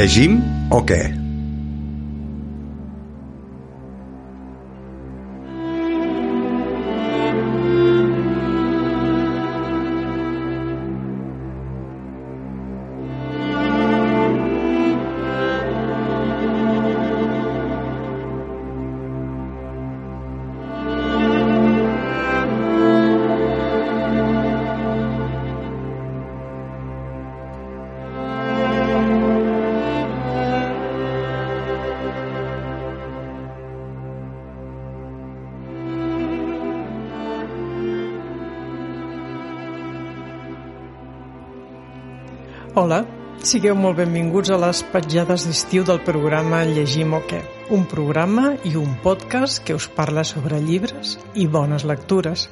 Llegim o què? Hola, sigueu molt benvinguts a les petjades d'estiu del programa Llegim o què? Un programa i un podcast que us parla sobre llibres i bones lectures.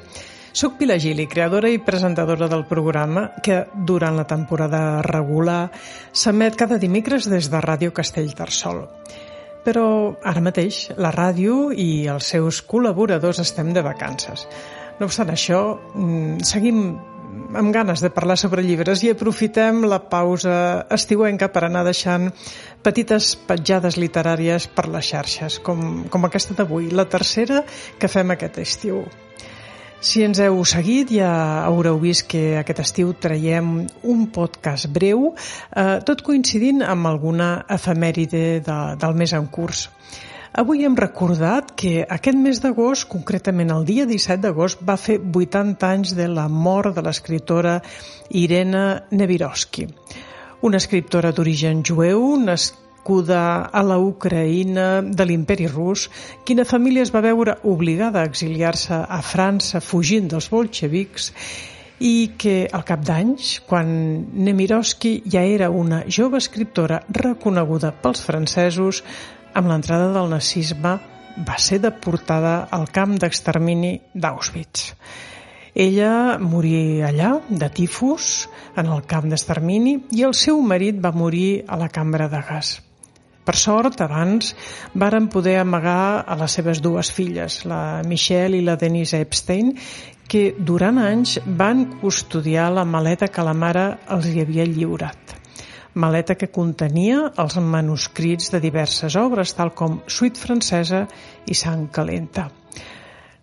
Soc Pilar Gili, creadora i presentadora del programa que durant la temporada regular s'emet cada dimecres des de Ràdio Castellterçol. Però ara mateix la ràdio i els seus col·laboradors estem de vacances. No obstant això, mm, seguim amb ganes de parlar sobre llibres i aprofitem la pausa estiuenca per anar deixant petites petjades literàries per les xarxes, com, com aquesta d'avui, la tercera que fem aquest estiu. Si ens heu seguit ja haureu vist que aquest estiu traiem un podcast breu, eh, tot coincidint amb alguna efemèride de, del mes en curs. Avui hem recordat que aquest mes d'agost, concretament el dia 17 d'agost, va fer 80 anys de la mort de l'escriptora Irena Nevirovsky, una escriptora d'origen jueu, nascuda a la Ucraïna de l'imperi rus, quina família es va veure obligada a exiliar-se a França fugint dels bolxevics i que al cap d'anys, quan Nemirovsky ja era una jove escriptora reconeguda pels francesos, amb l'entrada del nazisme va ser deportada al camp d'extermini d'Auschwitz. Ella morí allà, de tifus, en el camp d'extermini, i el seu marit va morir a la cambra de gas. Per sort, abans, varen poder amagar a les seves dues filles, la Michelle i la Denise Epstein, que durant anys van custodiar la maleta que la mare els hi havia lliurat maleta que contenia els manuscrits de diverses obres, tal com Suite francesa i Sang calenta.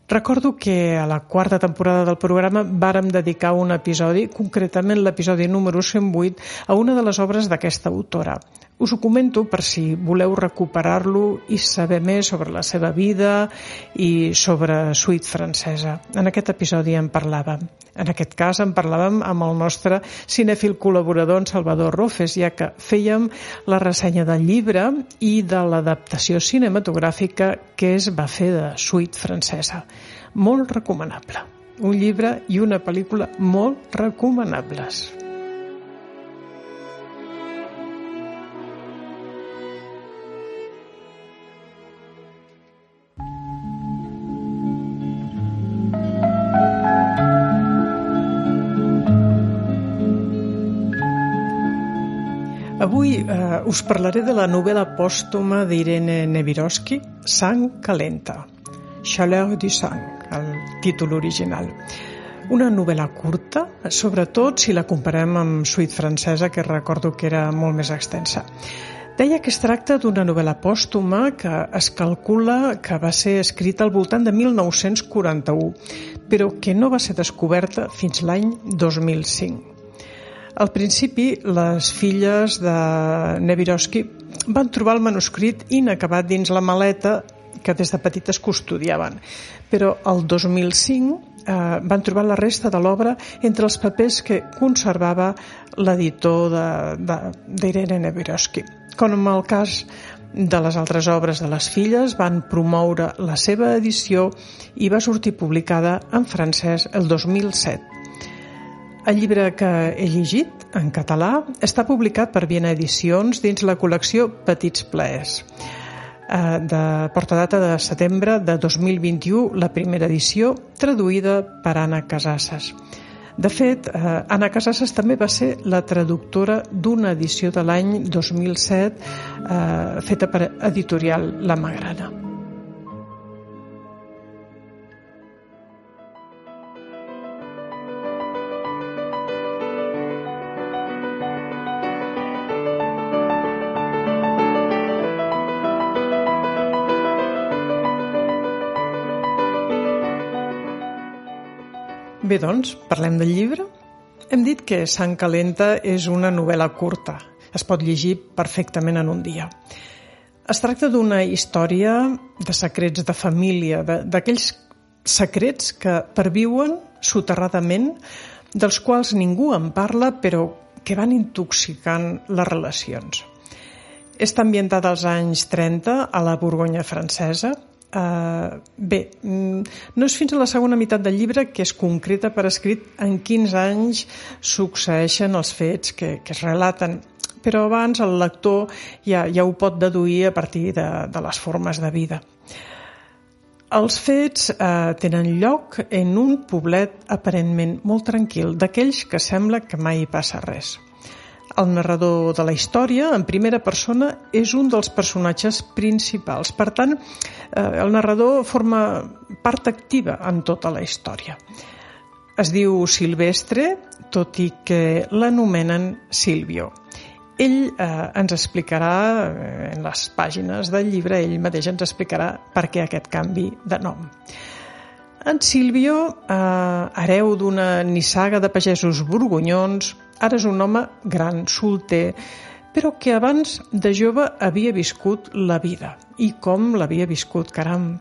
Recordo que a la quarta temporada del programa vàrem dedicar un episodi, concretament l'episodi número 108, a una de les obres d'aquesta autora, us ho comento per si voleu recuperar-lo i saber més sobre la seva vida i sobre suite francesa. En aquest episodi en parlàvem. En aquest cas en parlàvem amb el nostre cinèfil col·laborador en Salvador Rofes, ja que fèiem la ressenya del llibre i de l'adaptació cinematogràfica que es va fer de suite francesa. Molt recomanable. Un llibre i una pel·lícula molt recomanables. Us parlaré de la novel·la pòstuma d'Irene Nevirovsky, Sang calenta, Chaleur du sang, el títol original. Una novel·la curta, sobretot si la comparem amb Suite francesa, que recordo que era molt més extensa. Deia que es tracta d'una novel·la pòstuma que es calcula que va ser escrita al voltant de 1941, però que no va ser descoberta fins l'any 2005. Al principi, les filles de Nevirovsky van trobar el manuscrit inacabat dins la maleta que des de petites custodiaven. Però el 2005 eh, van trobar la resta de l'obra entre els papers que conservava l'editor d'Irene Nevirovsky. Com en el cas de les altres obres de les filles, van promoure la seva edició i va sortir publicada en francès el 2007. El llibre que he llegit, en català, està publicat per Viena Edicions dins la col·lecció Petits Plaers eh, de portadata de setembre de 2021, la primera edició, traduïda per Anna Casasses. De fet, eh, Anna Casasses també va ser la traductora d'una edició de l'any 2007 eh, feta per editorial La Magrana. Bé, doncs, parlem del llibre. Hem dit que Sant Calenta és una novel·la curta. Es pot llegir perfectament en un dia. Es tracta d'una història de secrets de família, d'aquells secrets que perviuen soterradament, dels quals ningú en parla, però que van intoxicant les relacions. Està ambientada als anys 30 a la Borgonya francesa. Uh, bé, mm, no és fins a la segona meitat del llibre que es concreta per escrit en quins anys succeeixen els fets que, que es relaten però abans el lector ja, ja ho pot deduir a partir de, de les formes de vida. Els fets eh, tenen lloc en un poblet aparentment molt tranquil, d'aquells que sembla que mai passa res. El narrador de la història, en primera persona, és un dels personatges principals. Per tant, eh, el narrador forma part activa en tota la història. Es diu Silvestre, tot i que l'anomenen Silvio. Ell eh, ens explicarà, eh, en les pàgines del llibre, ell mateix ens explicarà per què aquest canvi de nom. En Silvio, eh, hereu d'una nissaga de pagesos borgonyons, ara és un home gran, solter, però que abans de jove havia viscut la vida. I com l'havia viscut, caram!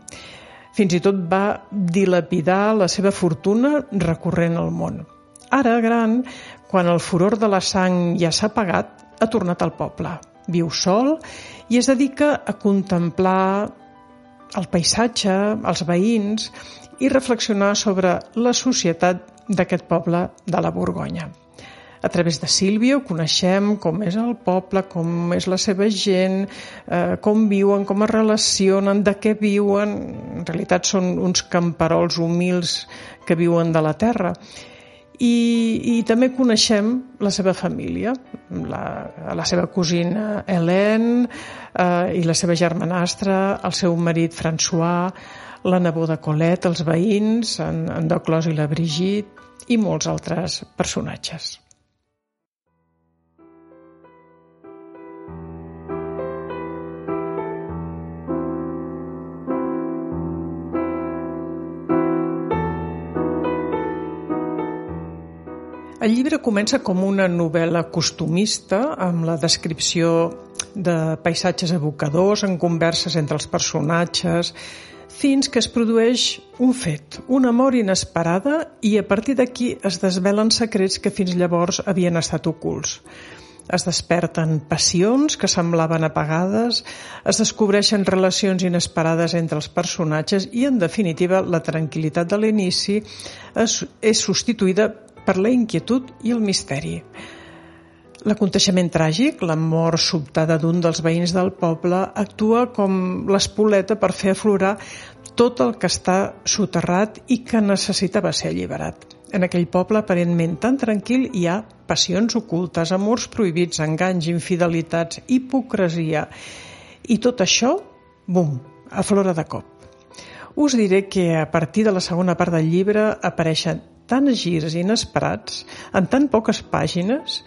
Fins i tot va dilapidar la seva fortuna recorrent el món. Ara, gran, quan el furor de la sang ja s'ha pagat, ha tornat al poble. Viu sol i es dedica a contemplar el paisatge, els veïns i reflexionar sobre la societat d'aquest poble de la Borgonya. A través de Sílvio coneixem com és el poble, com és la seva gent, eh, com viuen, com es relacionen, de què viuen. En realitat són uns camperols humils que viuen de la terra i, i també coneixem la seva família, la, la seva cosina Hélène eh, i la seva germanastra, el seu marit François, la neboda Colette, els veïns, en, en Doclos i la Brigitte i molts altres personatges. El llibre comença com una novel·la costumista, amb la descripció de paisatges evocadors, en converses entre els personatges, fins que es produeix un fet, una mort inesperada, i a partir d'aquí es desvelen secrets que fins llavors havien estat ocults. Es desperten passions que semblaven apagades, es descobreixen relacions inesperades entre els personatges i, en definitiva, la tranquil·litat de l'inici és, és substituïda per la inquietud i el misteri. L'aconteixement tràgic, la mort sobtada d'un dels veïns del poble, actua com l'espoleta per fer aflorar tot el que està soterrat i que necessitava ser alliberat. En aquell poble aparentment tan tranquil hi ha passions ocultes, amors prohibits, enganys, infidelitats, hipocresia i tot això, bum, aflora de cop. Us diré que a partir de la segona part del llibre apareixen tants girs inesperats en tan poques pàgines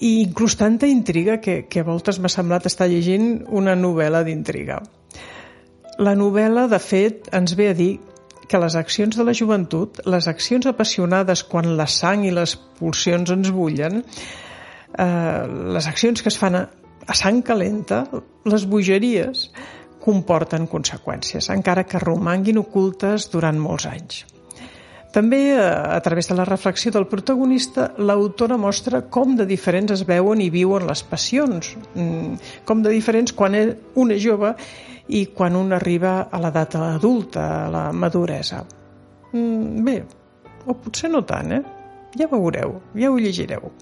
i inclús tanta intriga que, que a voltes m'ha semblat estar llegint una novel·la d'intriga. La novel·la, de fet, ens ve a dir que les accions de la joventut, les accions apassionades quan la sang i les pulsions ens bullen, eh, les accions que es fan a, a sang calenta, les bogeries, comporten conseqüències, encara que romanguin ocultes durant molts anys. També, eh, a través de la reflexió del protagonista, l'autora mostra com de diferents es veuen i viuen les passions, mm, com de diferents quan un és jove i quan un arriba a l'edat adulta, a la maduresa. Mm, bé, o potser no tant, eh? Ja veureu, ja ho llegireu.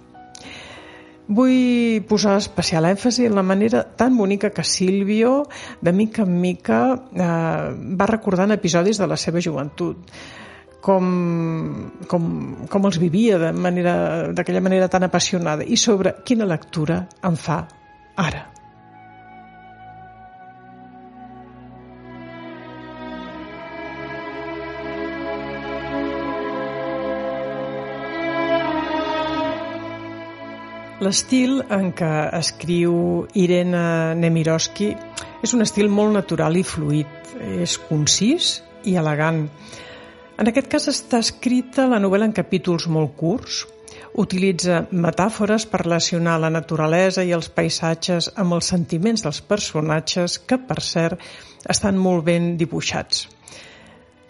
Vull posar especial èmfasi en la manera tan bonica que Silvio, de mica en mica, eh, va recordant episodis de la seva joventut com, com, com els vivia d'aquella manera, manera tan apassionada i sobre quina lectura em fa ara. L'estil en què escriu Irena Nemirovsky és un estil molt natural i fluid. És concís i elegant En aquest cas està escrita la novel·la en capítols molt curts, utilitza metàfores per relacionar la naturalesa i els paisatges amb els sentiments dels personatges que, per cert, estan molt ben dibuixats.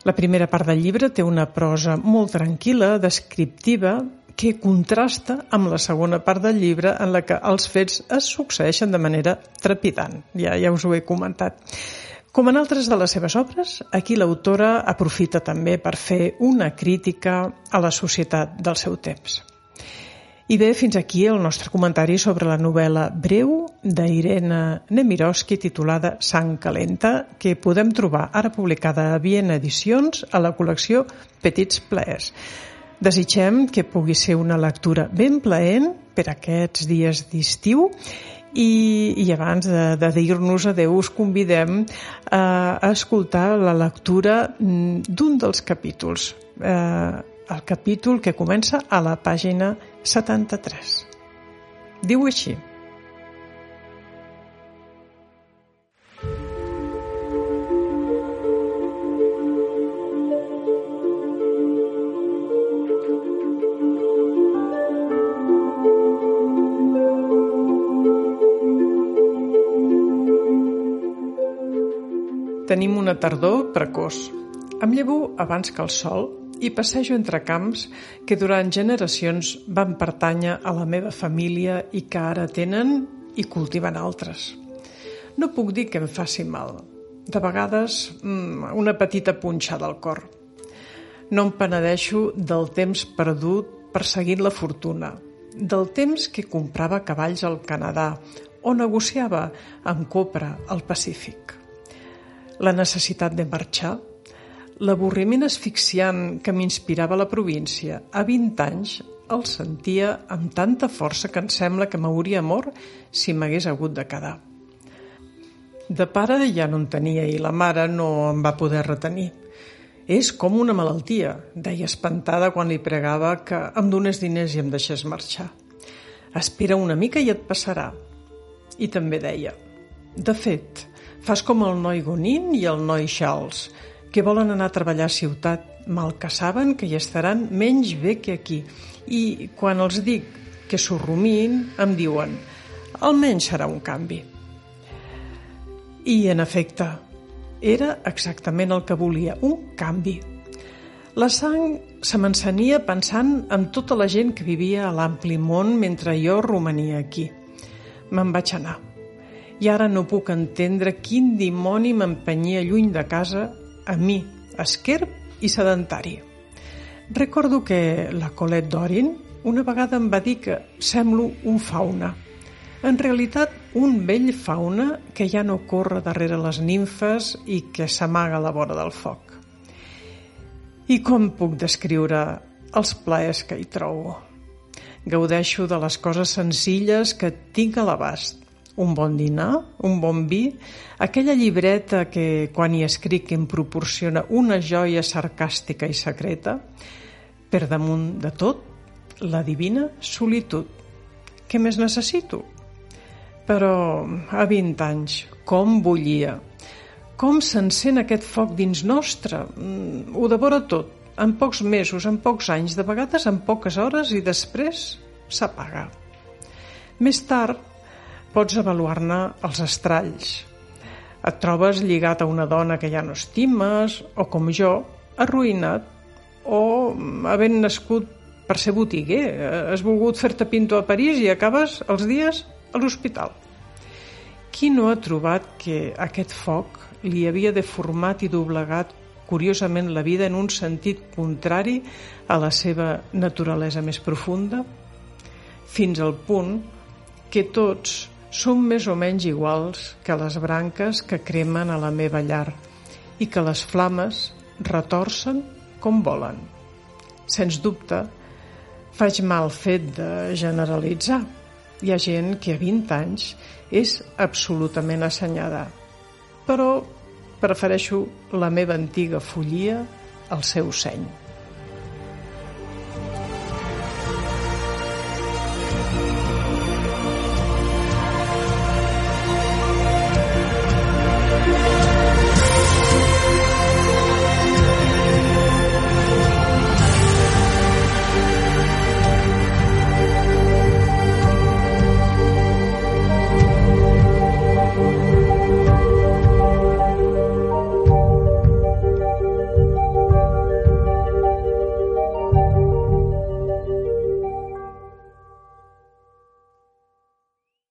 La primera part del llibre té una prosa molt tranquil·la, descriptiva, que contrasta amb la segona part del llibre en la que els fets es succeeixen de manera trepidant. Ja, ja us ho he comentat. Com en altres de les seves obres, aquí l'autora aprofita també per fer una crítica a la societat del seu temps. I bé, fins aquí el nostre comentari sobre la novel·la breu d'Irene Nemirovsky titulada Sang Calenta, que podem trobar ara publicada a Viena Edicions a la col·lecció Petits Plaers. Desitgem que pugui ser una lectura ben plaent per aquests dies d'estiu i, i abans de, de dir-nos adeu us convidem a, a escoltar la lectura mm, d'un dels capítols, eh, el capítol que comença a la pàgina 73. Diu així. Tenim una tardor precoç. Em llevo abans que el sol i passejo entre camps que durant generacions van pertànyer a la meva família i que ara tenen i cultiven altres. No puc dir que em faci mal. De vegades, mm, una petita punxada al cor. No em penedeixo del temps perdut perseguint la fortuna, del temps que comprava cavalls al Canadà o negociava amb copra al Pacífic la necessitat de marxar, l'avorriment asfixiant que m'inspirava la província, a 20 anys el sentia amb tanta força que em sembla que m'hauria mort si m'hagués hagut de quedar. De pare ja no en tenia i la mare no em va poder retenir. És com una malaltia, deia espantada quan li pregava que em donés diners i em deixés marxar. Espera una mica i et passarà. I també deia, de fet, Fas com el noi Gonin i el noi Charles, que volen anar a treballar a ciutat, mal que saben que hi estaran menys bé que aquí. I quan els dic que s'ho rumin, em diuen almenys serà un canvi. I, en efecte, era exactament el que volia, un canvi. La sang se m'encenia pensant en tota la gent que vivia a l'ampli món mentre jo romania aquí. Me'n vaig anar i ara no puc entendre quin dimoni m'empenyia lluny de casa a mi, esquerp i sedentari. Recordo que la Colette Dorin una vegada em va dir que semblo un fauna. En realitat, un vell fauna que ja no corre darrere les nimfes i que s'amaga a la vora del foc. I com puc descriure els plaers que hi trobo? Gaudeixo de les coses senzilles que tinc a l'abast un bon dinar, un bon vi, aquella llibreta que quan hi escric em proporciona una joia sarcàstica i secreta, per damunt de tot, la divina solitud. Què més necessito? Però a 20 anys, com bullia, com s'encén aquest foc dins nostre, mm, ho devora tot, en pocs mesos, en pocs anys, de vegades en poques hores i després s'apaga. Més tard, pots avaluar-ne els estralls. Et trobes lligat a una dona que ja no estimes, o com jo, arruïnat, o havent nascut per ser botiguer, has volgut fer-te pintor a París i acabes els dies a l'hospital. Qui no ha trobat que aquest foc li havia deformat i doblegat curiosament la vida en un sentit contrari a la seva naturalesa més profunda? Fins al punt que tots som més o menys iguals que les branques que cremen a la meva llar i que les flames retorcen com volen. Sens dubte, faig mal fet de generalitzar. Hi ha gent que a 20 anys és absolutament assenyada, però prefereixo la meva antiga follia al seu seny.